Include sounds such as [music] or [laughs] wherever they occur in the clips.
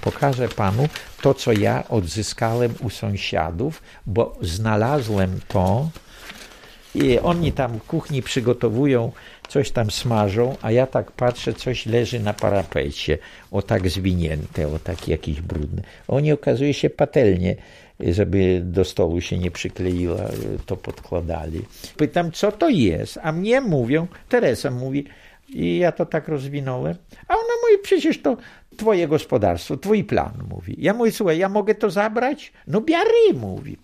pokażę panu to, co ja odzyskałem u sąsiadów, bo znalazłem to. I oni tam w kuchni przygotowują, coś tam smażą, a ja tak patrzę, coś leży na parapecie, o tak zwinięte, o tak jakieś brudne. Oni okazuje się patelnie żeby do stołu się nie przykleiła, to podkładali. Pytam, co to jest, a mnie mówią, Teresa mówi, i ja to tak rozwinąłem, a ona mówi, przecież to twoje gospodarstwo, twój plan, mówi. Ja mówię, słuchaj, ja mogę to zabrać? No biary, mówi.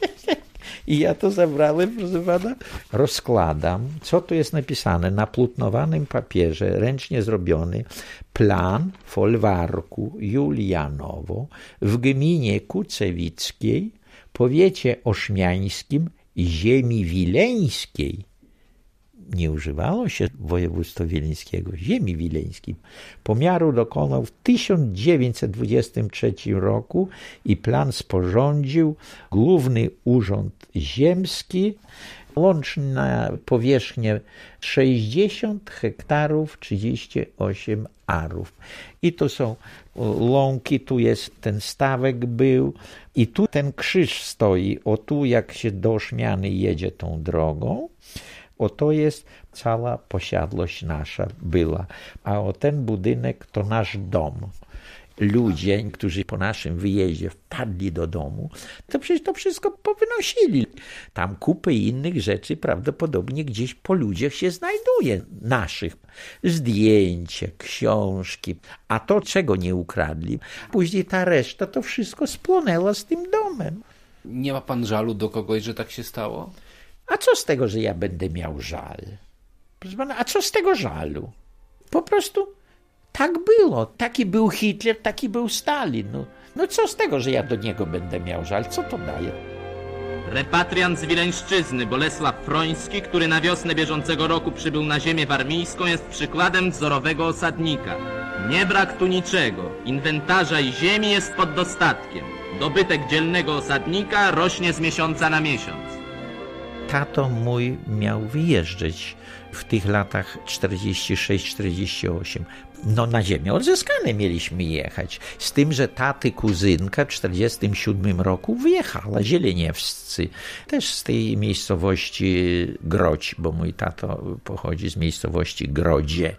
[laughs] I ja to zabrałem, proszę pana, rozkładam. Co tu jest napisane? Na plutnowanym papierze, ręcznie zrobiony, plan folwarku Julianowo w gminie Kucewickiej, powiecie oszmiańskim, ziemi wileńskiej nie używało się województwa wileńskiego, ziemi wileńskiej. Pomiaru dokonał w 1923 roku i plan sporządził Główny Urząd Ziemski, łączna powierzchnia 60 hektarów 38 arów. I tu są łąki, tu jest ten stawek był i tu ten krzyż stoi, o tu jak się do jedzie tą drogą, Oto jest cała posiadłość nasza była. A o ten budynek to nasz dom. Ludzie, którzy po naszym wyjeździe wpadli do domu, to przecież to wszystko powynosili. Tam kupy innych rzeczy prawdopodobnie gdzieś po ludziach się znajduje, naszych. Zdjęcia, książki, a to czego nie ukradli. Później ta reszta to wszystko spłonęła z tym domem. Nie ma pan żalu do kogoś, że tak się stało? A co z tego, że ja będę miał żal? Proszę pana, a co z tego żalu? Po prostu tak było. Taki był Hitler, taki był Stalin. No, no co z tego, że ja do niego będę miał żal? Co to daje? Repatriant z Wileńszczyzny Bolesław Froński, który na wiosnę bieżącego roku przybył na ziemię warmińską, jest przykładem wzorowego osadnika. Nie brak tu niczego. Inwentarza i ziemi jest pod dostatkiem. Dobytek dzielnego osadnika rośnie z miesiąca na miesiąc tato mój miał wyjeżdżać w tych latach 46-48. No na ziemię odzyskane mieliśmy jechać. Z tym, że taty kuzynka w 47 roku wyjechała, zieleniewscy. Też z tej miejscowości Grodź, bo mój tato pochodzi z miejscowości Grodzie.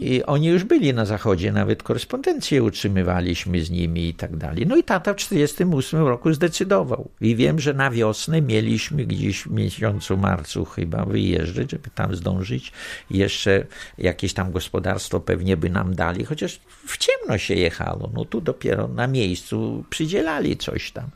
I oni już byli na zachodzie, nawet korespondencję utrzymywaliśmy z nimi i tak dalej. No i tata w 1948 roku zdecydował. I wiem, że na wiosnę mieliśmy gdzieś w miesiącu marcu chyba wyjeżdżać, żeby tam zdążyć. Jeszcze jakieś tam gospodarstwo pewnie by nam dali, chociaż w ciemno się jechało. No tu dopiero na miejscu przydzielali coś tam.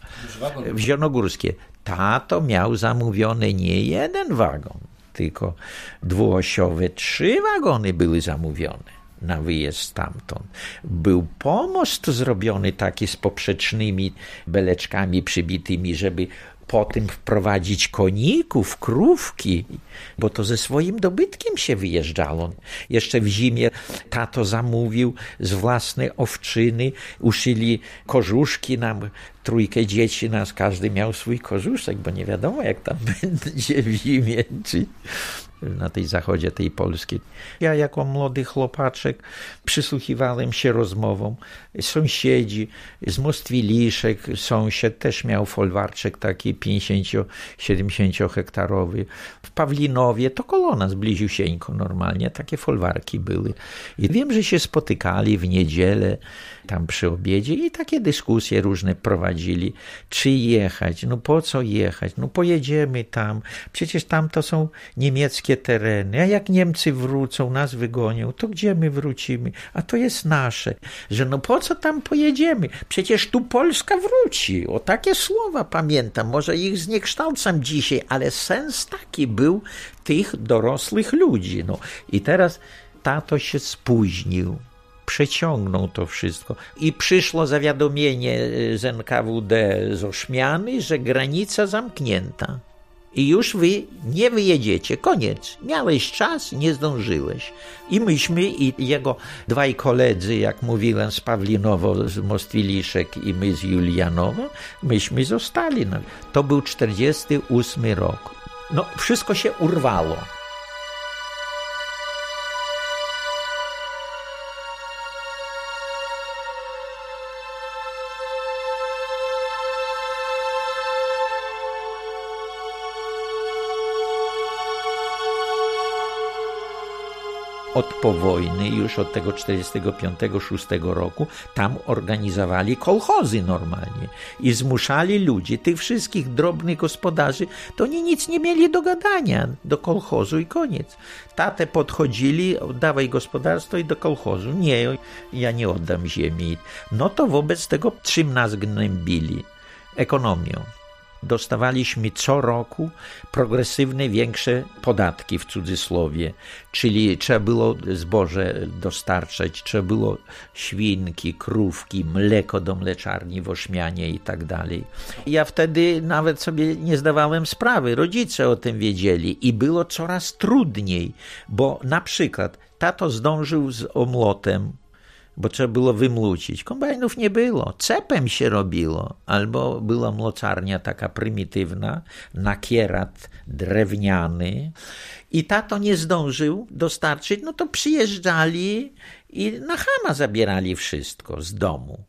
W Zielonogórskie. Tato miał zamówiony nie jeden wagon, tylko dwuosiowe trzy wagony były zamówione na wyjazd stamtąd. Był pomost zrobiony taki z poprzecznymi beleczkami przybitymi, żeby po tym wprowadzić koników, krówki, bo to ze swoim dobytkiem się wyjeżdżało. Jeszcze w zimie tato zamówił z własnej owczyny, uszyli kożuszki nam, trójkę dzieci nas, każdy miał swój kożuszek, bo nie wiadomo jak tam [laughs] będzie w zimie, czy na tej zachodzie tej Polski. Ja jako młody chłopaczek przysłuchiwałem się rozmowom. Sąsiedzi z Mostwiliszek, sąsiad też miał folwarczek taki 50-70 hektarowy. W Pawlinowie to kolona zbliziusieńko normalnie, takie folwarki były. I wiem, że się spotykali w niedzielę tam przy obiedzie i takie dyskusje różne prowadzili. Czy jechać? No po co jechać? No pojedziemy tam. Przecież tam to są niemieckie tereny. A jak Niemcy wrócą, nas wygonią, to gdzie my wrócimy? A to jest nasze. Że no po co tam pojedziemy? Przecież tu Polska wróci. O takie słowa pamiętam. Może ich zniekształcam dzisiaj, ale sens taki był tych dorosłych ludzi. No i teraz tato się spóźnił przeciągnął to wszystko. I przyszło zawiadomienie z NKWD z Oszmiany, że granica zamknięta. I już wy nie wyjedziecie. Koniec. Miałeś czas, nie zdążyłeś. I myśmy i jego dwaj koledzy, jak mówiłem, z Pawlinowo, z Mostwiliszek i my z Julianowa, myśmy zostali. No, to był 48 rok. No, wszystko się urwało. Od po wojny, już od tego 45-6 roku, tam organizowali kolchozy normalnie i zmuszali ludzi, tych wszystkich drobnych gospodarzy, to oni nic nie mieli do gadania do kolchozu i koniec. Tatę podchodzili, oddawaj gospodarstwo i do kolchozu. Nie, ja nie oddam ziemi. No to wobec tego czym nas gnębili? Ekonomią dostawaliśmy co roku progresywne większe podatki w cudzysłowie, czyli trzeba było zboże dostarczać, trzeba było świnki, krówki, mleko do mleczarni w Ośmianie i tak dalej. Ja wtedy nawet sobie nie zdawałem sprawy, rodzice o tym wiedzieli i było coraz trudniej, bo na przykład tato zdążył z omlotem bo trzeba było wymlucić. Kombajnów nie było, cepem się robiło, albo była mloczarnia taka prymitywna, nakierat drewniany i tato nie zdążył dostarczyć, no to przyjeżdżali i na chama zabierali wszystko z domu.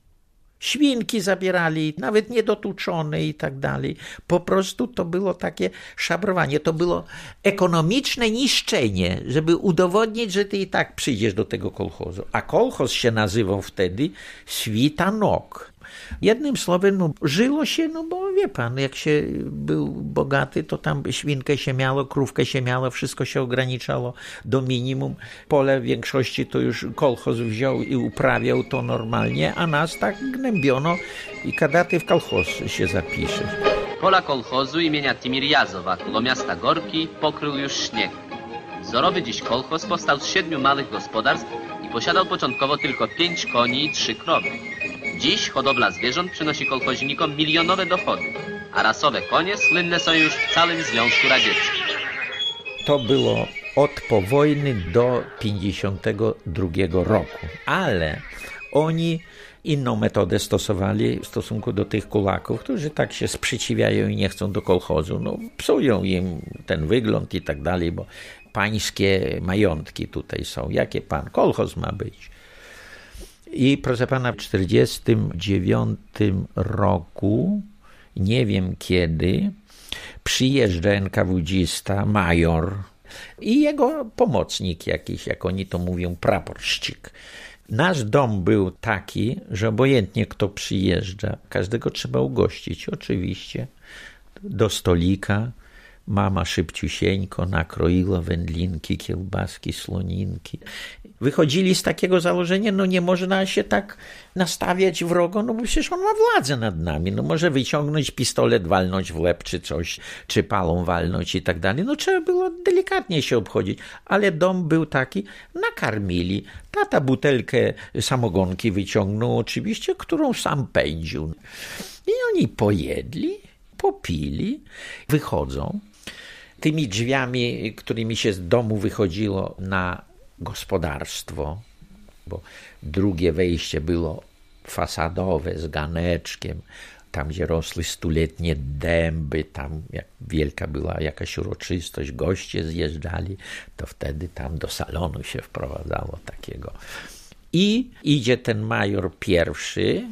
Świnki zabierali, nawet niedotuczone i tak dalej. Po prostu to było takie szabrowanie. To było ekonomiczne niszczenie, żeby udowodnić, że ty i tak przyjdziesz do tego kolchozu. A kolchoz się nazywał wtedy Świtanok. Jednym słowem, no, żyło się, no bo wie pan, jak się był bogaty, to tam świnkę się miało, krówkę się miało, wszystko się ograniczało do minimum. Pole w większości to już kolchoz wziął i uprawiał to normalnie, a nas tak gnębiono i kada ty w kolchoz się zapiszesz. Pola kolchozu imienia Timirjazowa koło miasta Gorki pokrył już śnieg. Wzorowy dziś kolchoz powstał z siedmiu małych gospodarstw i posiadał początkowo tylko pięć koni i trzy krowy. Dziś hodowla zwierząt przynosi kolchoźnikom milionowe dochody, a rasowe konie słynne są już w całym Związku Radzieckim. To było od powojny do 52 roku, ale oni inną metodę stosowali w stosunku do tych kulaków, którzy tak się sprzeciwiają i nie chcą do kolchozu. No, psują im ten wygląd i tak dalej, bo pańskie majątki tutaj są. Jakie pan? Kolchoz ma być. I proszę pana, w 1949 roku, nie wiem kiedy, przyjeżdża NKWdzista, major i jego pomocnik jakiś, jak oni to mówią, praporścik. Nasz dom był taki, że obojętnie kto przyjeżdża, każdego trzeba ugościć, oczywiście, do stolika, Mama szybciusieńko nakroiła wędlinki, kiełbaski, słoninki. Wychodzili z takiego założenia, no nie można się tak nastawiać wrogo, no bo przecież on ma władzę nad nami. No może wyciągnąć pistolet, walnąć w łeb czy coś, czy palą walnąć i tak dalej. No trzeba było delikatnie się obchodzić, ale dom był taki, nakarmili. Tata butelkę samogonki wyciągnął oczywiście, którą sam pędził. I oni pojedli, popili, wychodzą tymi drzwiami, którymi się z domu wychodziło na gospodarstwo, bo drugie wejście było fasadowe z ganeczkiem, tam gdzie rosły stuletnie dęby, tam jak wielka była jakaś uroczystość, goście zjeżdżali, to wtedy tam do salonu się wprowadzało takiego. I idzie ten major pierwszy,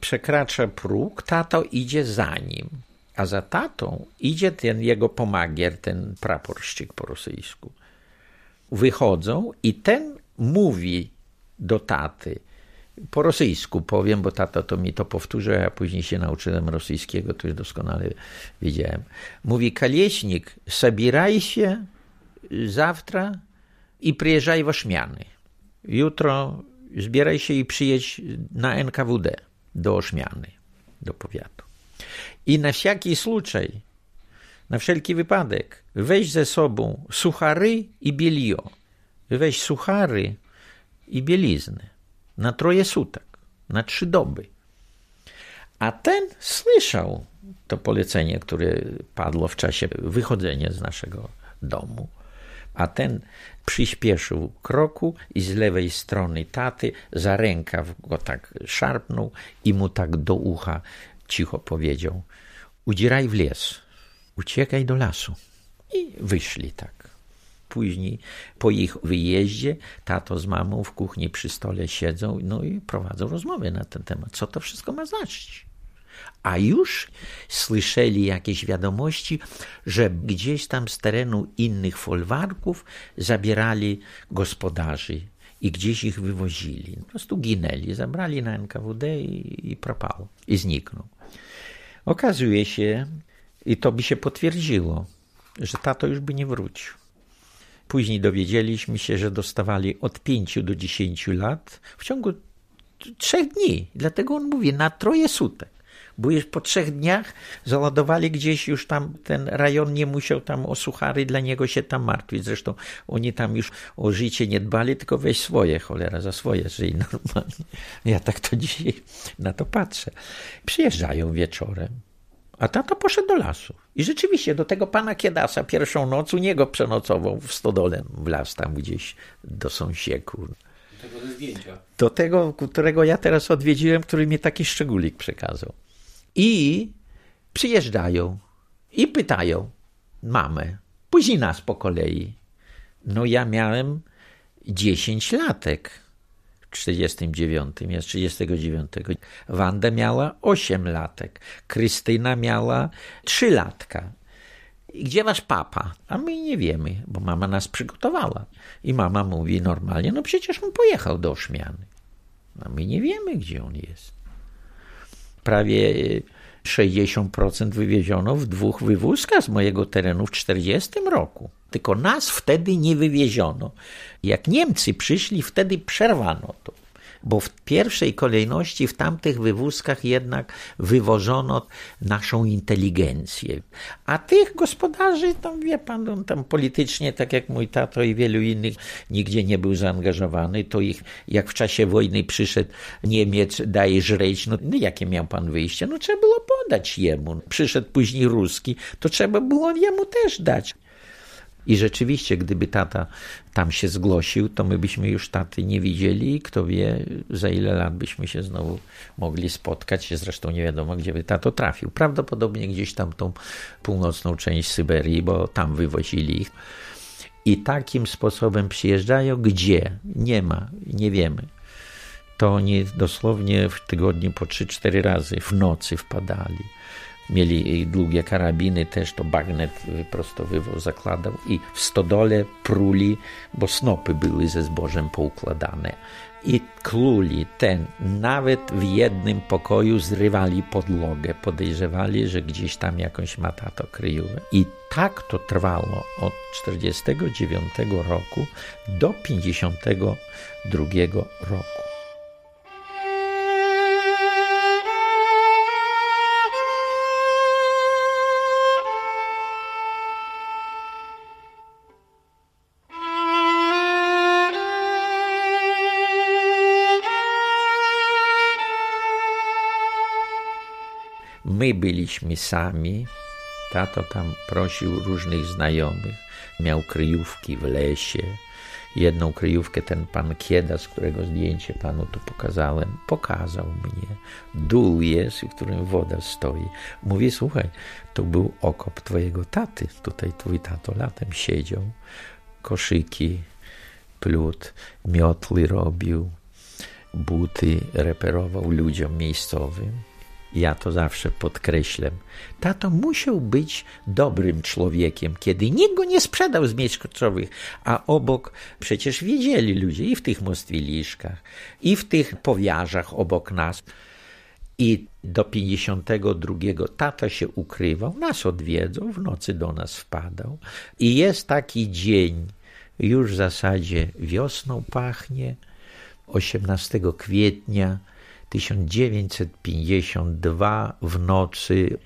przekracza próg, tato idzie za nim a za tatą idzie ten jego pomagier, ten praporszczyk po rosyjsku Wychodzą i ten mówi do taty, po rosyjsku powiem, bo tata to mi to powtórzył, a ja później się nauczyłem rosyjskiego, to już doskonale wiedziałem. Mówi, Kalieśnik, zabieraj się zawtra i przyjeżdżaj w Ośmiany. Jutro zbieraj się i przyjedź na NKWD do Ośmiany, do powiatu. I na wszelki случай, na wszelki wypadek, weź ze sobą suchary i bielio. Weź suchary i bieliznę na troje sutek, na trzy doby. A ten słyszał to polecenie, które padło w czasie wychodzenia z naszego domu. A ten przyspieszył kroku i z lewej strony taty za rękaw go tak szarpnął i mu tak do ucha cicho powiedział: Udzieraj w les, uciekaj do lasu. I wyszli tak. Później po ich wyjeździe tato z mamą w kuchni przy stole siedzą no i prowadzą rozmowy na ten temat. Co to wszystko ma znaczyć? A już słyszeli jakieś wiadomości, że gdzieś tam z terenu innych folwarków zabierali gospodarzy i gdzieś ich wywozili. Po prostu ginęli, zabrali na NKWD i, i propał, i zniknął. Okazuje się, i to by się potwierdziło, że tato już by nie wrócił. Później dowiedzieliśmy się, że dostawali od 5 do 10 lat w ciągu trzech dni. Dlatego on mówi na troje sutek. Bo już po trzech dniach załadowali gdzieś już tam, ten rejon nie musiał tam o suchary dla niego się tam martwić. Zresztą oni tam już o życie nie dbali, tylko weź swoje, cholera, za swoje żyj normalnie. Ja tak to dzisiaj na to patrzę. Przyjeżdżają wieczorem. A tata poszedł do lasu. I rzeczywiście do tego pana Kiedasa pierwszą noc u niego przenocował w stodole, w las tam gdzieś do sąsieku. Do tego zdjęcia. Do tego, którego ja teraz odwiedziłem, który mi taki szczególik przekazał. I przyjeżdżają i pytają mamę, później nas po kolei. No ja miałem 10 latek w 49, ja z 39. Wanda miała 8 latek, Krystyna miała 3 latka. Gdzie wasz papa? A my nie wiemy, bo mama nas przygotowała. I mama mówi normalnie, no przecież on pojechał do Oszmiany. A my nie wiemy, gdzie on jest prawie 60% wywieziono w dwóch wywózkach z mojego terenu w 40 roku. Tylko nas wtedy nie wywieziono. Jak Niemcy przyszli, wtedy przerwano to bo w pierwszej kolejności w tamtych wywózkach jednak wywożono naszą inteligencję. A tych gospodarzy, tam wie pan, on tam politycznie, tak jak mój tato i wielu innych, nigdzie nie był zaangażowany, to ich, jak w czasie wojny przyszedł Niemiec, daje żreć, no, no jakie miał pan wyjście? No trzeba było podać jemu. Przyszedł później Ruski, to trzeba było jemu też dać. I rzeczywiście, gdyby tata tam się zgłosił, to my byśmy już taty nie widzieli i kto wie, za ile lat byśmy się znowu mogli spotkać. Zresztą nie wiadomo, gdzie by tato trafił. Prawdopodobnie gdzieś tam tą północną część Syberii, bo tam wywozili ich. I takim sposobem przyjeżdżają, gdzie nie ma, nie wiemy. To oni dosłownie w tygodniu po 3-4 razy w nocy wpadali mieli długie karabiny, też to bagnet wyprostowywał, zakładał i w stodole pruli, bo snopy były ze zbożem poukładane. I kluli ten, nawet w jednym pokoju zrywali podłogę, podejrzewali, że gdzieś tam jakąś ma tato kryjówę. I tak to trwało od 49 roku do 52 roku. My byliśmy sami. Tato tam prosił różnych znajomych. Miał kryjówki w lesie. Jedną kryjówkę ten pan Kieda, z którego zdjęcie panu tu pokazałem, pokazał mnie. Dół jest, w którym woda stoi. Mówi, słuchaj, to był okop twojego taty. Tutaj twój tato latem siedział. Koszyki, plut, miotły robił, buty reperował ludziom miejscowym ja to zawsze podkreślam, tato musiał być dobrym człowiekiem, kiedy nikt go nie sprzedał z kocowych, a obok przecież wiedzieli ludzie i w tych mostwiliszkach, i w tych powiarzach obok nas. I do 52 tata się ukrywał, nas odwiedzał, w nocy do nas wpadał. I jest taki dzień, już w zasadzie wiosną pachnie, 18 kwietnia 1952 w nocy,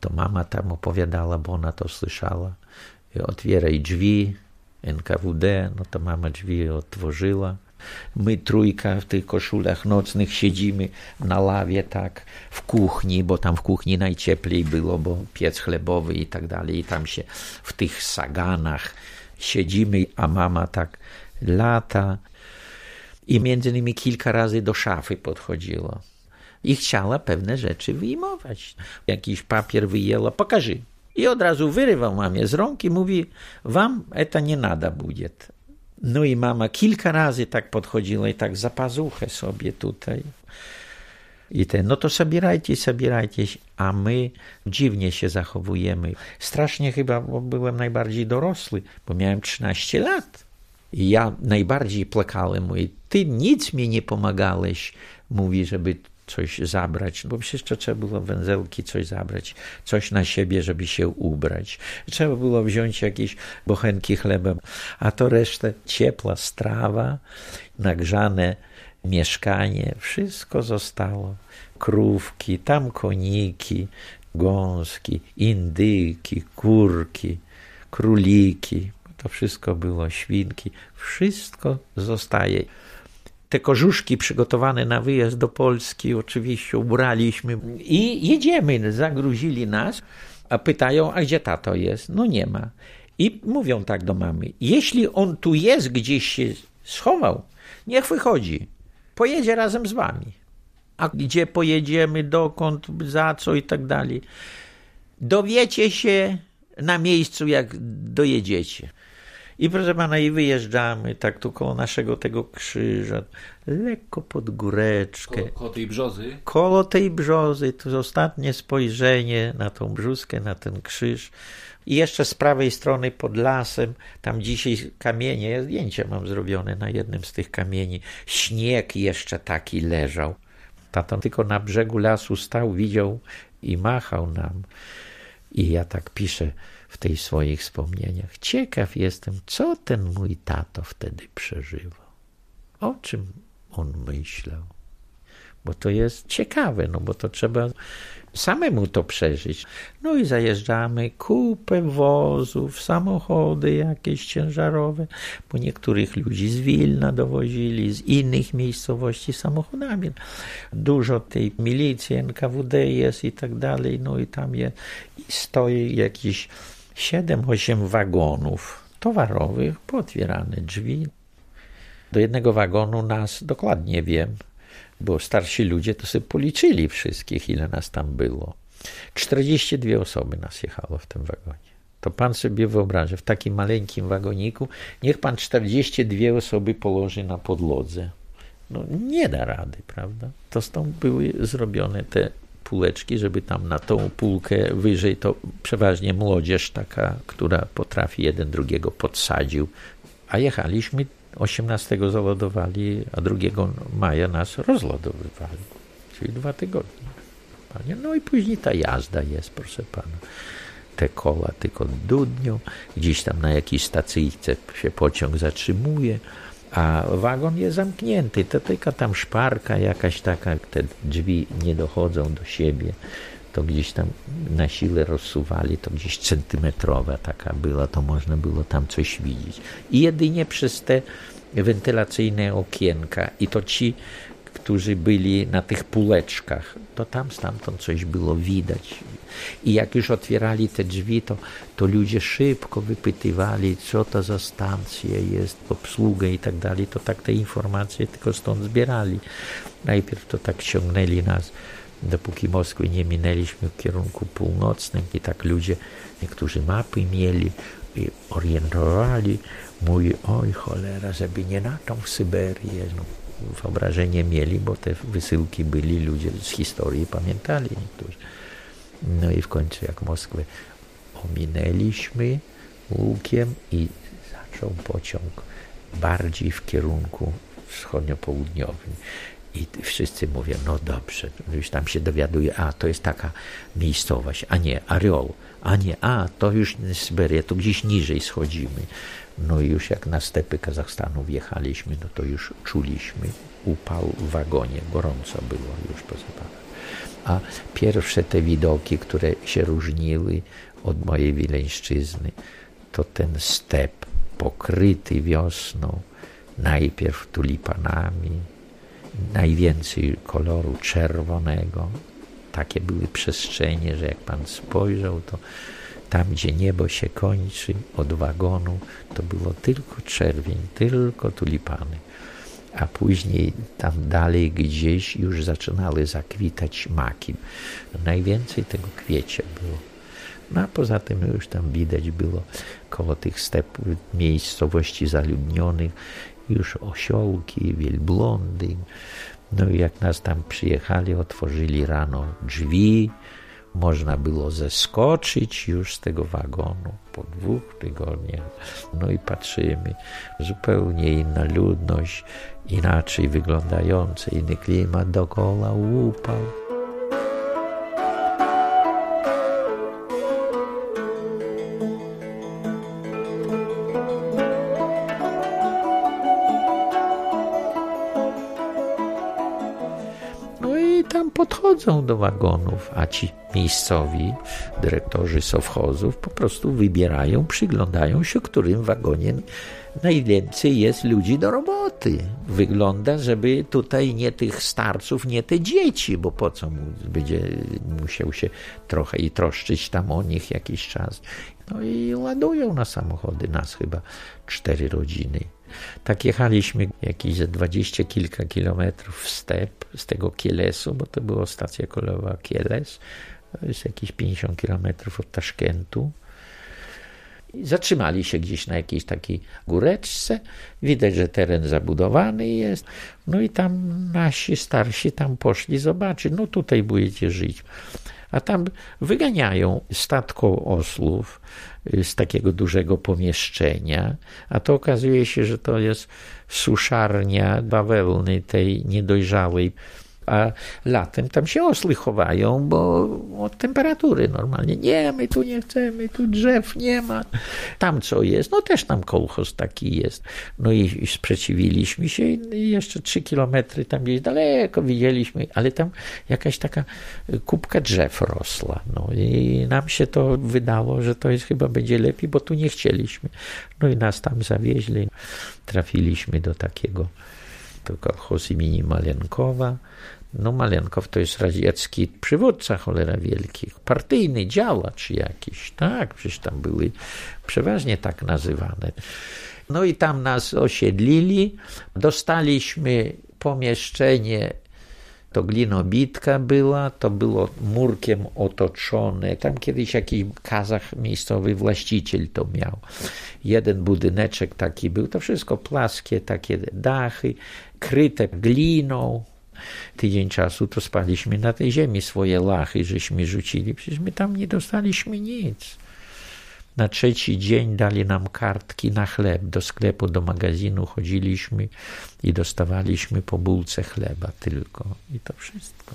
to mama tam opowiadała, bo ona to słyszała. Otwieraj drzwi, NKWD, no to mama drzwi otworzyła. My trójka w tych koszulach nocnych siedzimy na lawie tak w kuchni, bo tam w kuchni najcieplej było, bo piec chlebowy i tak dalej. I tam się w tych saganach siedzimy, a mama tak lata i między innymi kilka razy do szafy podchodziła i chciała pewne rzeczy wyjmować. Jakiś papier wyjęła, pokaży. I od razu wyrywał mamie z rąk i mówi, wam to nie nada będzie. No i mama kilka razy tak podchodziła i tak za pazuchę sobie tutaj. I ten, no to zabierajcie, zabierajcie, a my dziwnie się zachowujemy. Strasznie chyba, bo byłem najbardziej dorosły, bo miałem 13 lat. Ja najbardziej płakałem, mówię, ty nic mi nie pomagałeś, mówi, żeby coś zabrać, bo przecież to trzeba było węzełki coś zabrać, coś na siebie, żeby się ubrać. Trzeba było wziąć jakieś bochenki chleba, a to resztę ciepła strawa, nagrzane mieszkanie, wszystko zostało. Krówki, tam koniki, gąski, indyki, kurki, króliki, to wszystko było, świnki, wszystko zostaje. Te korzuszki przygotowane na wyjazd do Polski oczywiście ubraliśmy i jedziemy, zagruzili nas, a pytają, a gdzie tato jest? No nie ma. I mówią tak do mamy, jeśli on tu jest, gdzieś się schował, niech wychodzi, pojedzie razem z wami. A gdzie pojedziemy, dokąd, za co i tak dalej. Dowiecie się na miejscu, jak dojedziecie. I proszę pana, i wyjeżdżamy tak tu koło naszego tego krzyża, lekko pod góreczkę. Koło, koło tej brzozy? Koło tej brzozy, to jest ostatnie spojrzenie na tą brzuskę, na ten krzyż. I jeszcze z prawej strony pod lasem, tam dzisiaj kamienie, ja zdjęcie mam zrobione na jednym z tych kamieni. Śnieg jeszcze taki leżał. Tata tylko na brzegu lasu stał, widział i machał nam. I ja tak piszę w tych swoich wspomnieniach. Ciekaw jestem, co ten mój tato wtedy przeżywał. O czym on myślał. Bo to jest ciekawe, no bo to trzeba samemu to przeżyć. No i zajeżdżamy, kupę wozów, samochody jakieś ciężarowe, bo niektórych ludzi z Wilna dowozili, z innych miejscowości samochodami. Dużo tej milicji, NKWD jest i tak dalej, no i tam jest, i stoi jakiś 7-8 wagonów towarowych, pootwierane drzwi. Do jednego wagonu nas dokładnie wiem, bo starsi ludzie to sobie policzyli wszystkich, ile nas tam było. 42 osoby nas jechało w tym wagonie. To pan sobie wyobraża, w takim maleńkim wagoniku, niech pan 42 osoby położy na podłodze. No nie da rady, prawda? To stąd były zrobione te półeczki, żeby tam na tą półkę wyżej to przeważnie młodzież taka, która potrafi jeden drugiego podsadził. A jechaliśmy 18 zalodowali, a 2 maja nas rozlodowywali, czyli dwa tygodnie. No i później ta jazda jest, proszę pana. Te koła tylko dudnią, gdzieś tam na jakiejś stacyjce się pociąg zatrzymuje, a wagon jest zamknięty. To tylko tam szparka jakaś taka, te drzwi nie dochodzą do siebie. To gdzieś tam na siłę rozsuwali, to gdzieś centymetrowa taka była, to można było tam coś widzieć. I jedynie przez te wentylacyjne okienka i to ci, którzy byli na tych półeczkach, to tam stamtąd coś było widać. I jak już otwierali te drzwi, to, to ludzie szybko wypytywali, co to za stacja jest, obsługę i tak dalej. To tak te informacje tylko stąd zbierali. Najpierw to tak ciągnęli nas, dopóki Moskwy nie minęliśmy w kierunku północnym i tak ludzie, niektórzy mapy mieli i orientowali. Mówi, oj cholera, żeby nie na tą Syberię. No, wyobrażenie mieli, bo te wysyłki byli, ludzie z historii pamiętali niektórzy. No i w końcu jak Moskwę ominęliśmy łukiem i zaczął pociąg bardziej w kierunku wschodnio-południowym. I wszyscy mówią, no dobrze, już tam się dowiaduje, a to jest taka miejscowość, a nie Areol, a nie, a to już Syberia, to gdzieś niżej schodzimy. No i już jak na stepy Kazachstanu wjechaliśmy, no to już czuliśmy upał w wagonie, gorąco było już poza panem. A pierwsze te widoki, które się różniły od mojej Wileńszczyzny, to ten step pokryty wiosną, najpierw tulipanami, najwięcej koloru czerwonego. Takie były przestrzenie, że jak pan spojrzał, to tam, gdzie niebo się kończy od wagonu, to było tylko czerwień, tylko tulipany. A później tam dalej gdzieś już zaczynały zakwitać maki. Najwięcej tego kwiecia było. No a poza tym już tam widać było koło tych stepów, miejscowości zaludnionych, już osiołki, wielblądy, No i jak nas tam przyjechali, otworzyli rano drzwi, można było zeskoczyć już z tego wagonu po dwóch tygodniach. No i patrzymy, zupełnie inna ludność, inaczej wyglądający, inny klimat dookoła upał. Podchodzą do wagonów, a ci miejscowi dyrektorzy sowchozów po prostu wybierają, przyglądają się, którym wagonie najwięcej jest ludzi do roboty. Wygląda, żeby tutaj nie tych starców, nie te dzieci, bo po co mu będzie musiał się trochę i troszczyć tam o nich jakiś czas. No i ładują na samochody nas chyba cztery rodziny. Tak jechaliśmy jakieś ze dwadzieścia kilka kilometrów w step z tego Kielesu, bo to była stacja kolejowa Kieles, to jest jakieś 50 kilometrów od Taszkentu. I zatrzymali się gdzieś na jakiejś takiej góreczce. Widać, że teren zabudowany jest. No i tam nasi starsi tam poszli zobaczyć. No tutaj będziecie żyć. A tam wyganiają statko oslów Y, z takiego dużego pomieszczenia, a to okazuje się, że to jest suszarnia bawełny tej niedojrzałej a latem tam się osły chowają, bo od temperatury normalnie. Nie, my tu nie chcemy, tu drzew nie ma. Tam co jest, no też tam kolchoz taki jest. No i, i sprzeciwiliśmy się i jeszcze trzy kilometry tam gdzieś daleko widzieliśmy, ale tam jakaś taka kubka drzew rosła. No i nam się to wydało, że to jest chyba będzie lepiej, bo tu nie chcieliśmy. No i nas tam zawieźli. Trafiliśmy do takiego to kolchoz imieni Malenkowa. No Malenkow to jest radziecki przywódca cholera wielkich, partyjny działacz jakiś, tak, przecież tam były przeważnie tak nazywane. No i tam nas osiedlili, dostaliśmy pomieszczenie to glinobitka była, to było murkiem otoczone. Tam kiedyś jakiś kazach miejscowy właściciel to miał. Jeden budyneczek taki był, to wszystko płaskie, takie dachy, kryte gliną, tydzień czasu to spaliśmy na tej ziemi swoje lachy, żeśmy rzucili. Przecież my tam nie dostaliśmy nic. Na trzeci dzień dali nam kartki na chleb. Do sklepu, do magazynu chodziliśmy i dostawaliśmy po bułce chleba tylko. I to wszystko.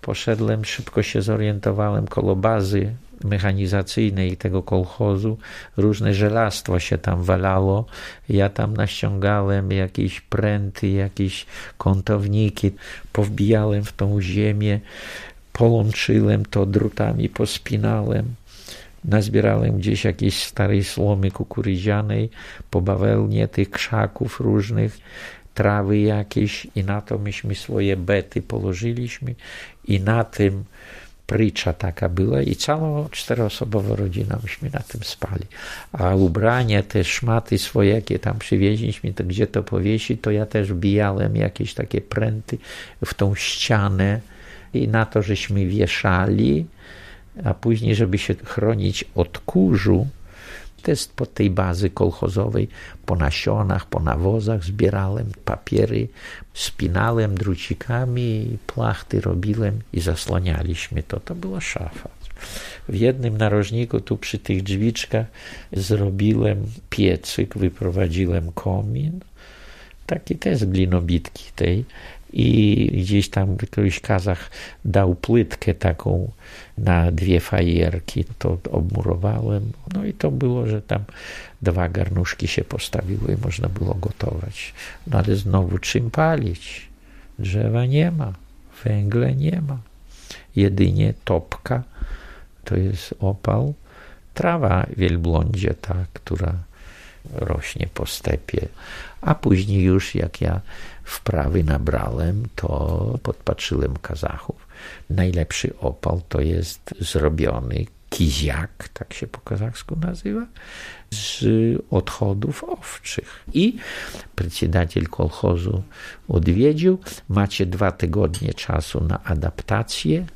Poszedłem, szybko się zorientowałem koło bazy mechanizacyjnej tego kolchozu. Różne żelastwo się tam walało. Ja tam naściągałem jakieś pręty, jakieś kątowniki, powbijałem w tą ziemię, połączyłem to drutami, pospinałem nazbierałem gdzieś jakiejś starej słomy kukurydzianej, po bawełnie tych krzaków różnych, trawy jakieś i na to myśmy swoje bety położyliśmy i na tym prycza taka była i całą czteroosobową rodziną myśmy na tym spali. A ubrania, te szmaty swoje, jakie tam przywieźliśmy, to gdzie to powiesić, to ja też bijałem jakieś takie pręty w tą ścianę i na to żeśmy wieszali, a później, żeby się chronić od kurzu, jest pod tej bazy kolchozowej, po nasionach, po nawozach zbierałem papiery, spinałem drucikami, plachty robiłem i zasłanialiśmy to. To była szafa. W jednym narożniku, tu przy tych drzwiczkach, zrobiłem piecyk, wyprowadziłem komin, taki też glinobitki tej i gdzieś tam któryś kazach dał płytkę taką na dwie fajerki, to obmurowałem. No i to było, że tam dwa garnuszki się postawiły i można było gotować. No ale znowu czym palić? Drzewa nie ma, węgla nie ma. Jedynie topka, to jest opał, trawa wielblądzie, ta, która rośnie po stepie. A później już jak ja wprawy nabrałem, to podpatrzyłem Kazachów. Najlepszy opał to jest zrobiony kiziak, tak się po kazachsku nazywa, z odchodów owczych. I przedsiedatelь kolchozu odwiedził. Macie dwa tygodnie czasu na adaptację,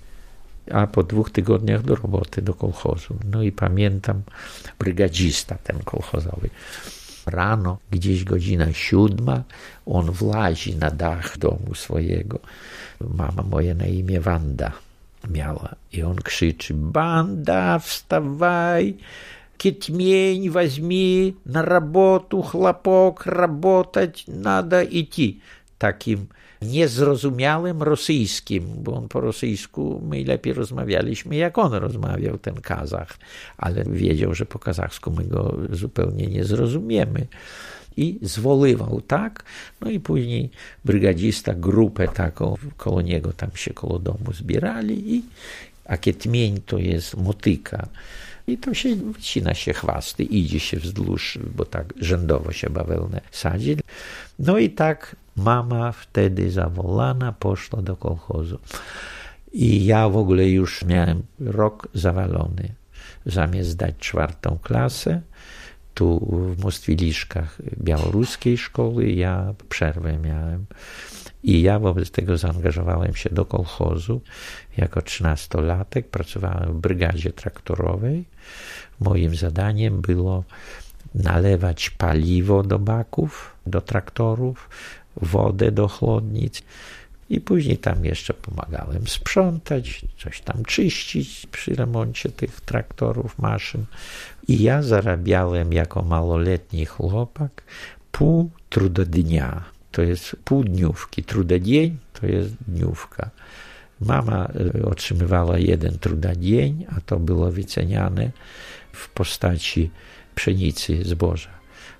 a po dwóch tygodniach do roboty, do kolchozu. No i pamiętam brygadzista ten kolchozowy Rano, gdzieś godzina siódma, on włazi na dach domu swojego. Mama moja na imię Wanda miała. I on krzyczy, banda, wstawaj, Китмень возьми на работу, хлопок, работать надо идти. Takim niezrozumiałym rosyjskim, bo on po rosyjsku my lepiej rozmawialiśmy, jak on rozmawiał, ten Kazach, ale wiedział, że po kazachsku my go zupełnie nie zrozumiemy. I zwoływał tak, no i później brygadzista grupę taką koło niego tam się koło domu zbierali i a kietmień to jest motyka. I to się wycina się chwasty, idzie się wzdłuż, bo tak rzędowo się bawełnę sadzi. No i tak mama wtedy zawolana poszła do kolchozu. I ja w ogóle już miałem rok zawalony. Zamiast zdać czwartą klasę, tu w Mostwiliszkach białoruskiej szkoły, ja przerwę miałem. I ja wobec tego zaangażowałem się do kolchozu. Jako trzynastolatek pracowałem w brygadzie traktorowej. Moim zadaniem było nalewać paliwo do baków, do traktorów, wodę do chłodnic. I później tam jeszcze pomagałem sprzątać, coś tam czyścić przy remoncie tych traktorów, maszyn. I ja zarabiałem jako małoletni chłopak pół trudodnia. To jest pół dniówki. Trudodzień to jest dniówka. Mama e, otrzymywała jeden trudodzień, a to było wyceniane w postaci pszenicy, zboża.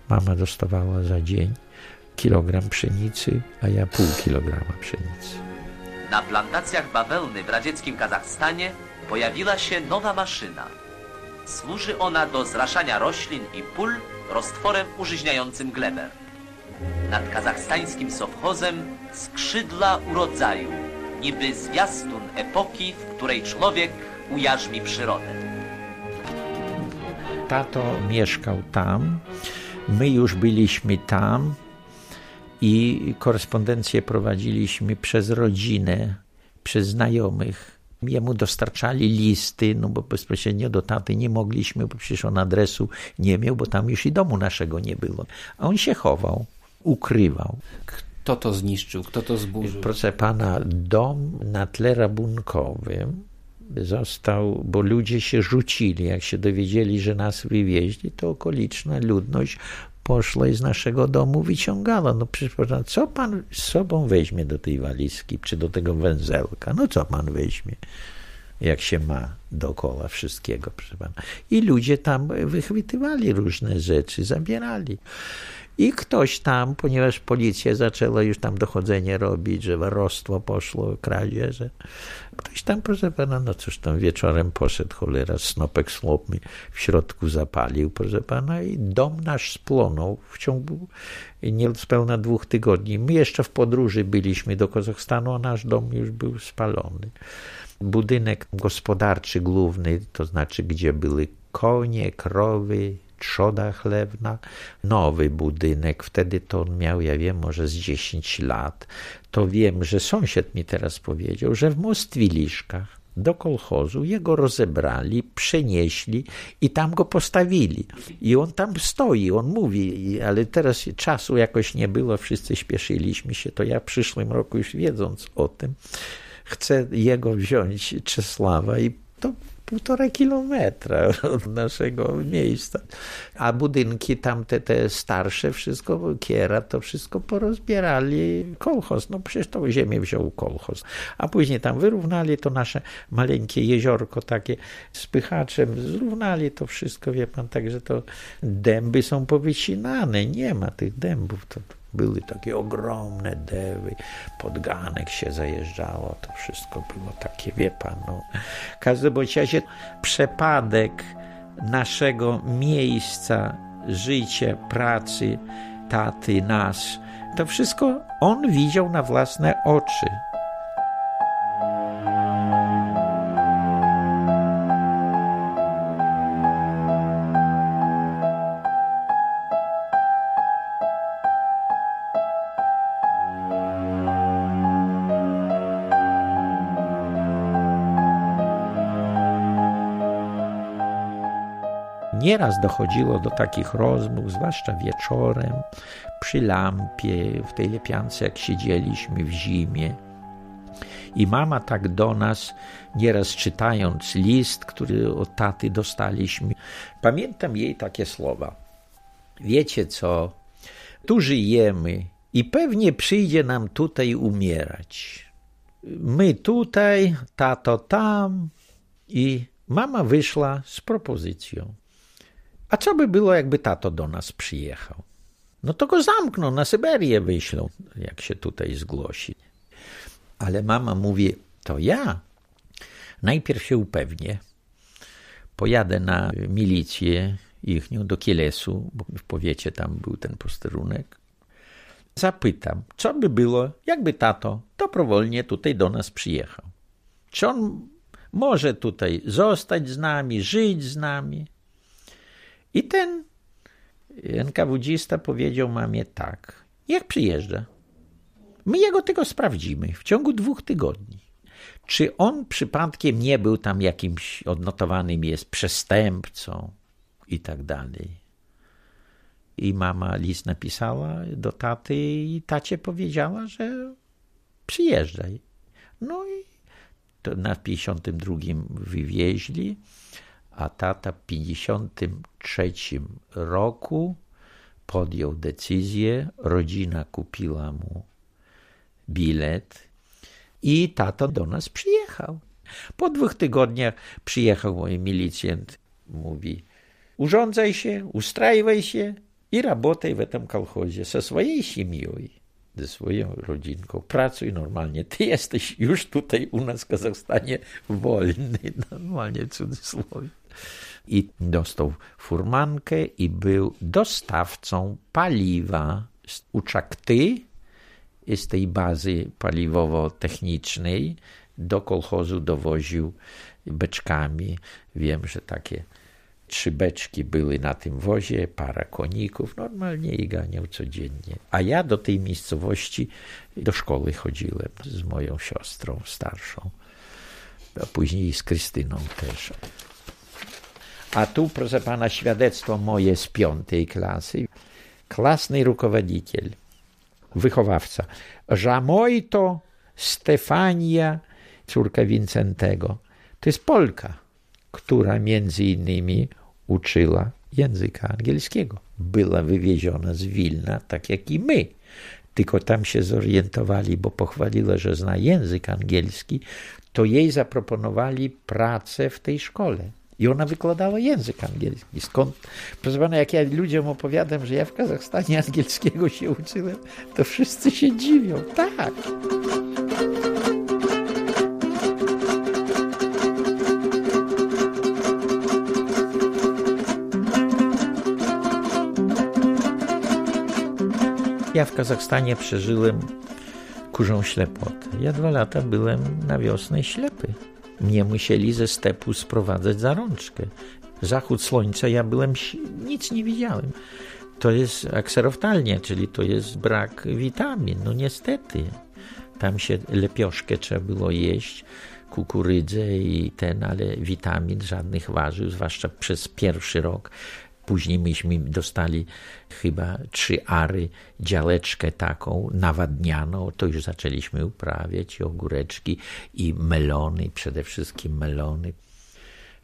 Mama dostawała za dzień kilogram pszenicy, a ja pół kilograma pszenicy. Na plantacjach bawełny w radzieckim Kazachstanie pojawiła się nowa maszyna. Służy ona do zraszania roślin i pól roztworem użyźniającym glebę. Nad kazachstańskim sowchozem skrzydła urodzaju, niby zwiastun epoki, w której człowiek ujarzmi przyrodę. Tato mieszkał tam, my już byliśmy tam i korespondencję prowadziliśmy przez rodzinę, przez znajomych. Jemu dostarczali listy, no bo bezpośrednio do taty nie mogliśmy, bo przecież on adresu nie miał, bo tam już i domu naszego nie było. A on się chował, ukrywał. Kto to zniszczył? Kto to zburzył? Proszę pana, dom na tle rabunkowym został, bo ludzie się rzucili, jak się dowiedzieli, że nas wywieźli, to okoliczna ludność poszła i z naszego domu wyciągała. No przecież co pan z sobą weźmie do tej walizki, czy do tego węzelka? No co pan weźmie? jak się ma dookoła wszystkiego, proszę pana. I ludzie tam wychwytywali różne rzeczy, zabierali. I ktoś tam, ponieważ policja zaczęła już tam dochodzenie robić, że warostwo poszło, kradzieże, ktoś tam, proszę pana, no cóż tam wieczorem poszedł, cholera, snopek snop mi w środku zapalił, proszę pana, i dom nasz splonął w ciągu niespełna dwóch tygodni. My jeszcze w podróży byliśmy do Kazachstanu, a nasz dom już był spalony. Budynek gospodarczy główny, to znaczy gdzie były konie, krowy, trzoda chlewna, nowy budynek, wtedy to on miał, ja wiem, może z 10 lat, to wiem, że sąsiad mi teraz powiedział, że w Mostwiliszkach do kolchozu, jego rozebrali, przenieśli i tam go postawili. I on tam stoi, on mówi, ale teraz czasu jakoś nie było, wszyscy śpieszyliśmy się, to ja w przyszłym roku już wiedząc o tym, chcę jego wziąć, Czesława i to półtora kilometra od naszego miejsca. A budynki tamte, te starsze, wszystko, kiera, to wszystko porozbierali kolchoz. No przecież to ziemię wziął kolchoz. A później tam wyrównali to nasze maleńkie jeziorko takie spychaczem, zrównali to wszystko, wie pan, także to dęby są powycinane, nie ma tych dębów. To, były takie ogromne dewy, pod ganek się zajeżdżało, to wszystko było takie, wie pan, no. W każdym razie przepadek naszego miejsca życia, pracy, taty, nas, to wszystko on widział na własne oczy. Nieraz dochodziło do takich rozmów, zwłaszcza wieczorem, przy lampie, w tej lepiance, jak siedzieliśmy w zimie. I mama tak do nas, nieraz czytając list, który od taty dostaliśmy, pamiętam jej takie słowa. Wiecie co? Tu żyjemy i pewnie przyjdzie nam tutaj umierać. My tutaj, tato tam. I mama wyszła z propozycją. A co by było, jakby tato do nas przyjechał? No to go zamkną, na Syberię wyślą, jak się tutaj zgłosi. Ale mama mówi, to ja najpierw się upewnię, pojadę na milicję ichnią do Kielesu, bo w powiecie tam był ten posterunek. Zapytam, co by było, jakby tato dobrowolnie tutaj do nas przyjechał. Czy on może tutaj zostać z nami, żyć z nami? I ten NKWdzista powiedział mamie tak, jak przyjeżdża. My jego tylko sprawdzimy w ciągu dwóch tygodni. Czy on przypadkiem nie był tam jakimś odnotowanym jest przestępcą i tak dalej. I mama list napisała do taty i tacie powiedziała, że przyjeżdżaj. No i to na 52 wywieźli, a tata w 53 roku podjął decyzję, rodzina kupiła mu bilet i tato do nas przyjechał. Po dwóch tygodniach przyjechał mój milicjant, mówi urządzaj się, ustrajwaj się i работай w tym kolchozie ze swojej семьей, ze swoją rodzinką. Pracuj normalnie. Ty jesteś już tutaj u nas w Kazachstanie wolny, [laughs] normalnie w cudzysłowie. I dostał furmankę i był dostawcą paliwa z Uczakty, z tej bazy paliwowo-technicznej do kolchozu dowoził beczkami. Wiem, że takie trzy beczki były na tym wozie, para koników, normalnie i ganiał codziennie. A ja do tej miejscowości do szkoły chodziłem z moją siostrą starszą, a później z Krystyną też. A tu, proszę pana, świadectwo moje z piątej klasy. Klasny rukowodziciel wychowawca. Żamojto Stefania, córka Wincentego. To jest Polka, która między innymi uczyła języka angielskiego. Była wywieziona z Wilna, tak jak i my. Tylko tam się zorientowali, bo pochwaliła, że zna język angielski, to jej zaproponowali pracę w tej szkole. I ona wykładała język angielski. Skąd? Proszę pana, jak ja ludziom opowiadam, że ja w Kazachstanie angielskiego się uczyłem, to wszyscy się dziwią. Tak. Ja w Kazachstanie przeżyłem kurzą ślepotę. Ja dwa lata byłem na wiosnę ślepy. Mnie musieli ze stepu sprowadzać za rączkę. Zachód słońca, ja byłem, nic nie widziałem. To jest akseroftalnia, czyli to jest brak witamin. No niestety. Tam się lepioszkę trzeba było jeść, kukurydzę i ten, ale witamin, żadnych warzyw, zwłaszcza przez pierwszy rok. Później myśmy dostali chyba trzy ary, działeczkę taką nawadnianą, to już zaczęliśmy uprawiać, i ogóreczki, i melony, przede wszystkim melony.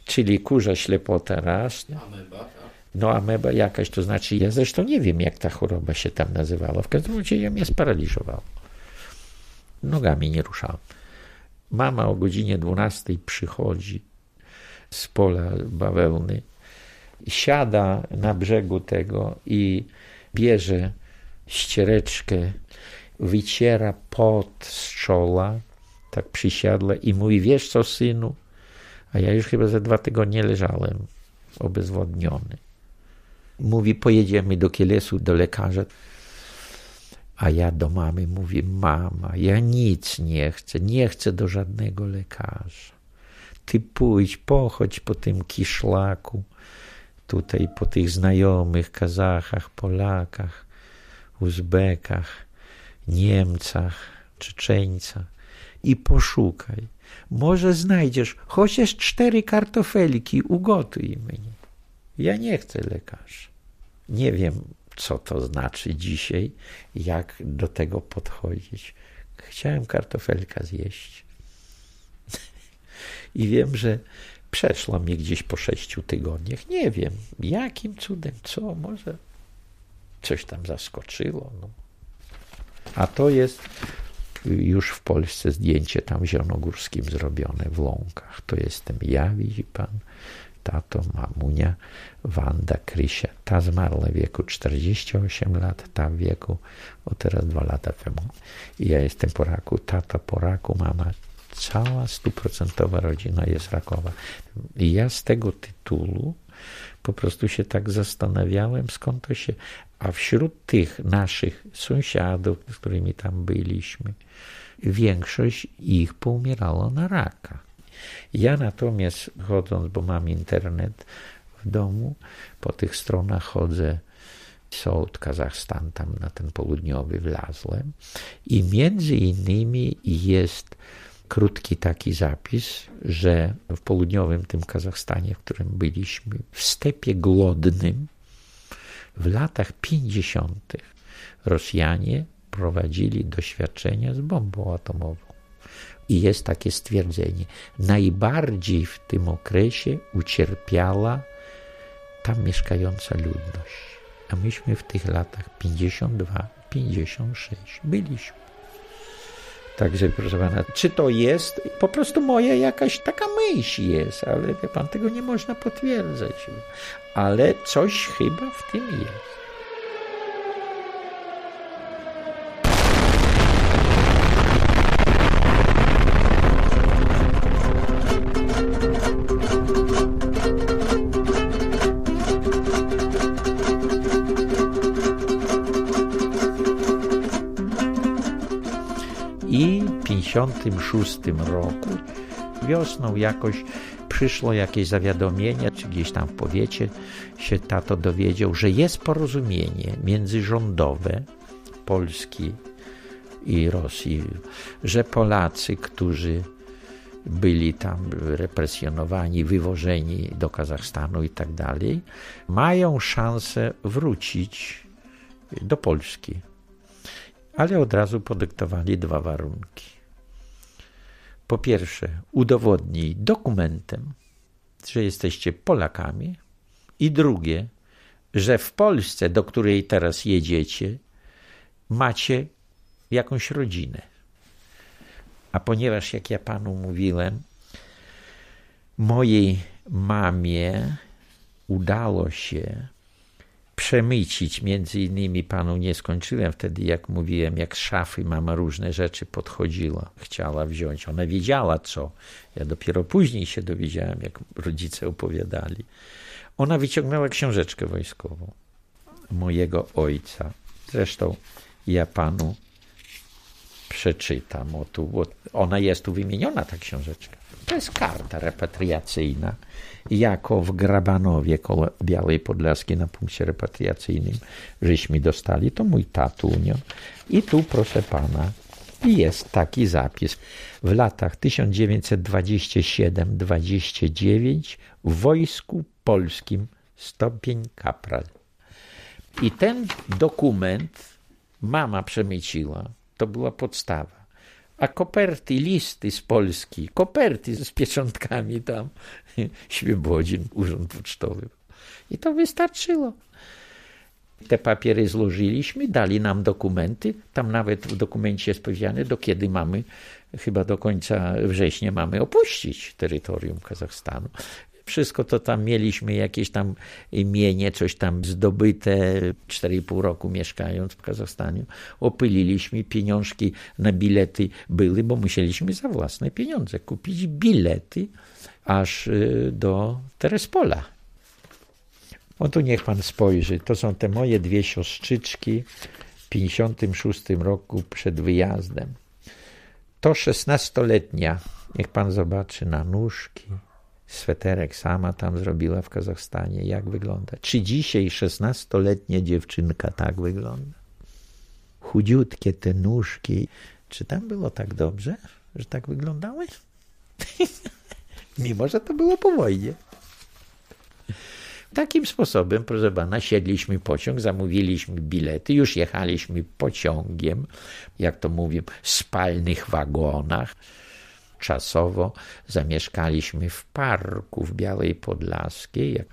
Czyli kurza ślepota raz. Ameba, tak? No ameba jakaś, to znaczy, ja zresztą nie wiem, jak ta choroba się tam nazywała. W każdym razie ja mnie sparaliżował. Nogami nie ruszałem. Mama o godzinie 12 przychodzi z pola bawełny siada na brzegu tego i bierze ściereczkę, wyciera pot z czoła, tak przysiadła i mówi, wiesz co synu, a ja już chyba za dwa tygodnie leżałem obezwodniony. Mówi, pojedziemy do Kielesu, do lekarza. A ja do mamy mówię, mama, ja nic nie chcę, nie chcę do żadnego lekarza. Ty pójdź, pochodź po tym kiszlaku, tutaj po tych znajomych Kazachach, Polakach, Uzbekach, Niemcach, Czeczeńcach i poszukaj. Może znajdziesz chociaż cztery kartofelki, ugotuj mnie. Ja nie chcę lekarza. Nie wiem, co to znaczy dzisiaj, jak do tego podchodzić. Chciałem kartofelka zjeść. [laughs] I wiem, że przeszło mi gdzieś po sześciu tygodniach. Nie wiem, jakim cudem, co, może coś tam zaskoczyło. No. A to jest już w Polsce zdjęcie tam Zielonogórskim zrobione w Łąkach. To jestem ja, widzi pan, tato, mamunia, Wanda, Krysia. Ta zmarła w wieku 48 lat, ta w wieku, o teraz dwa lata temu. I ja jestem po raku, tata po raku, mama cała stuprocentowa rodzina jest rakowa. I ja z tego tytułu po prostu się tak zastanawiałem, skąd to się. A wśród tych naszych sąsiadów, z którymi tam byliśmy, większość ich poumierało na raka. Ja natomiast chodząc, bo mam internet w domu, po tych stronach chodzę, Sołd, Kazachstan, tam na ten południowy wlazłem i między innymi jest krótki taki zapis, że w południowym tym Kazachstanie, w którym byliśmy, w stepie głodnym, w latach 50. Rosjanie prowadzili doświadczenia z bombą atomową. I jest takie stwierdzenie. Najbardziej w tym okresie ucierpiała tam mieszkająca ludność. A myśmy w tych latach 52-56 byliśmy. Także proszę pana, czy to jest po prostu moja jakaś taka myśl jest, ale wie pan, tego nie można potwierdzać. Ale coś chyba w tym jest. 1966 roku wiosną jakoś przyszło jakieś zawiadomienie, czy gdzieś tam w powiecie się tato dowiedział, że jest porozumienie międzyrządowe Polski i Rosji, że Polacy, którzy byli tam represjonowani, wywożeni do Kazachstanu i tak dalej, mają szansę wrócić do Polski. Ale od razu podyktowali dwa warunki po pierwsze, udowodnij dokumentem, że jesteście Polakami, i drugie, że w Polsce, do której teraz jedziecie, macie jakąś rodzinę. A ponieważ, jak ja panu mówiłem, mojej mamie udało się przemycić. Między innymi panu nie skończyłem wtedy, jak mówiłem, jak z szafy mama różne rzeczy podchodziła, chciała wziąć. Ona wiedziała co. Ja dopiero później się dowiedziałem, jak rodzice opowiadali. Ona wyciągnęła książeczkę wojskową mojego ojca. Zresztą ja panu przeczytam. O tu, ona jest tu wymieniona, ta książeczka. To jest karta repatriacyjna jako w Grabanowie koło Białej Podlaskiej na punkcie repatriacyjnym żeśmy dostali, to mój tatunio. I tu, proszę pana, jest taki zapis. W latach 1927-29 w Wojsku Polskim stopień kapral. I ten dokument mama przemyciła. To była podstawa a koperty, listy z Polski, koperty z pieczątkami tam, [laughs] Świebodzin, Urząd Pocztowy. I to wystarczyło. Te papiery złożyliśmy, dali nam dokumenty. Tam nawet w dokumencie jest powiedziane, do kiedy mamy, chyba do końca września mamy opuścić terytorium Kazachstanu. Wszystko to tam mieliśmy, jakieś tam imienie, coś tam zdobyte, 4,5 roku mieszkając w Kazachstanie. Opyliliśmy, pieniążki na bilety były, bo musieliśmy za własne pieniądze kupić bilety aż y, do Terespola. O tu niech pan spojrzy, to są te moje dwie siostrzyczki w 56 roku przed wyjazdem. To szesnastoletnia, niech pan zobaczy na nóżki, sweterek sama tam zrobiła w Kazachstanie. Jak wygląda? Czy dzisiaj szesnastoletnia dziewczynka tak wygląda? Chudziutkie te nóżki. Czy tam było tak dobrze, że tak wyglądały? [laughs] Mimo, że to było po wojnie. Takim sposobem, proszę pana, siedliśmy pociąg, zamówiliśmy bilety, już jechaliśmy pociągiem, jak to mówię, w spalnych wagonach czasowo zamieszkaliśmy w parku w Białej Podlaskiej.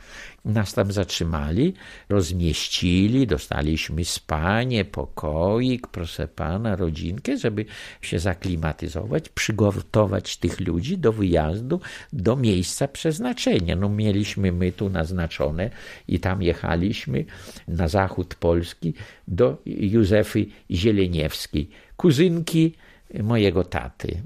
Nas tam zatrzymali, rozmieścili, dostaliśmy spanie, pokoik, proszę pana, rodzinkę, żeby się zaklimatyzować, przygotować tych ludzi do wyjazdu do miejsca przeznaczenia. No mieliśmy my tu naznaczone i tam jechaliśmy na zachód Polski do Józefy Zieleniewskiej, kuzynki mojego taty.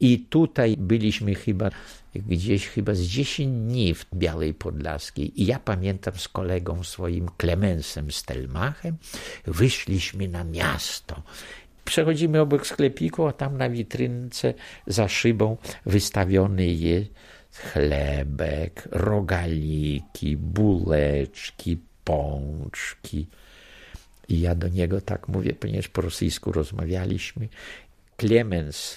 I tutaj byliśmy chyba gdzieś chyba z 10 dni w Białej Podlaskiej. I ja pamiętam z kolegą swoim Klemensem Stelmachem, wyszliśmy na miasto. Przechodzimy obok sklepiku, a tam na witrynce za szybą wystawiony jest chlebek, rogaliki, buleczki, pączki. I ja do niego tak mówię, ponieważ po rosyjsku rozmawialiśmy. Klemens,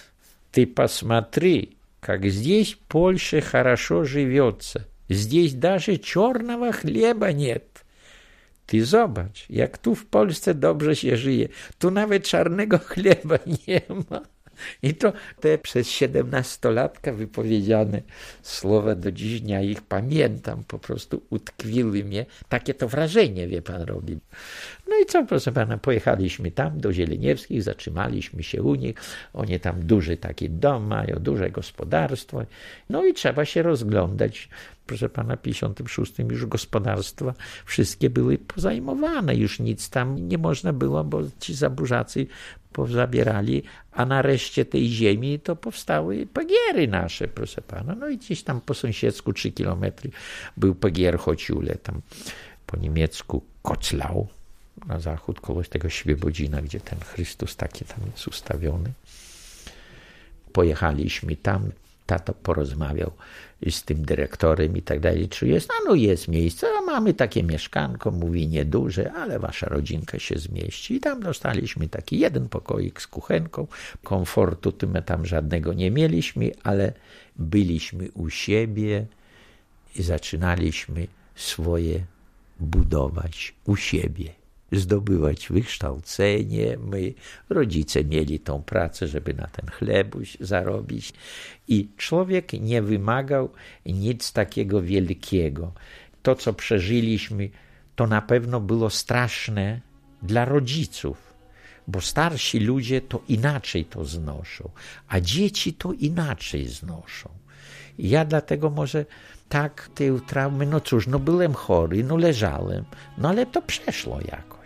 Ты посмотри, как здесь в Польше хорошо живется. Здесь даже черного хлеба нет. Jak tu w Polsce dobrze się żyje. Tu nawet czarnego chleba nie ma. I to te przez siedemnastolatka wypowiedziane słowa do dziś dnia ich pamiętam, po prostu utkwiły mnie. Takie to wrażenie, wie pan, robi. No i co, proszę pana, pojechaliśmy tam do Zieleniewskich, zatrzymaliśmy się u nich. Oni tam duży taki dom mają, duże gospodarstwo. No i trzeba się rozglądać. Proszę pana, w 56 już gospodarstwa wszystkie były pozajmowane, już nic tam nie można było, bo ci zaburzacy pozabierali, a na reszcie tej ziemi to powstały pagiery nasze, proszę pana. No i gdzieś tam po sąsiedzku, trzy kilometry, był pagier Chociule, tam po niemiecku Koclau, na zachód, koło tego Świebodzina, gdzie ten Chrystus taki tam jest ustawiony. Pojechaliśmy tam, tato porozmawiał z tym dyrektorem i tak dalej, czy jest, a no jest miejsce, a mamy takie mieszkanko, mówi nieduże, ale wasza rodzinka się zmieści. I tam dostaliśmy taki jeden pokoik z kuchenką, komfortu tym tam żadnego nie mieliśmy, ale byliśmy u siebie i zaczynaliśmy swoje budować u siebie zdobywać wykształcenie. My, rodzice, mieli tą pracę, żeby na ten chlebuś zarobić. I człowiek nie wymagał nic takiego wielkiego. To, co przeżyliśmy, to na pewno było straszne dla rodziców, bo starsi ludzie to inaczej to znoszą, a dzieci to inaczej znoszą. I ja dlatego może tak te traumy, no cóż, no byłem chory, no leżałem, no ale to przeszło jakoś.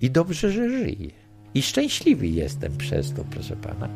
I dobrze, że żyję. I szczęśliwy jestem przez to, proszę pana.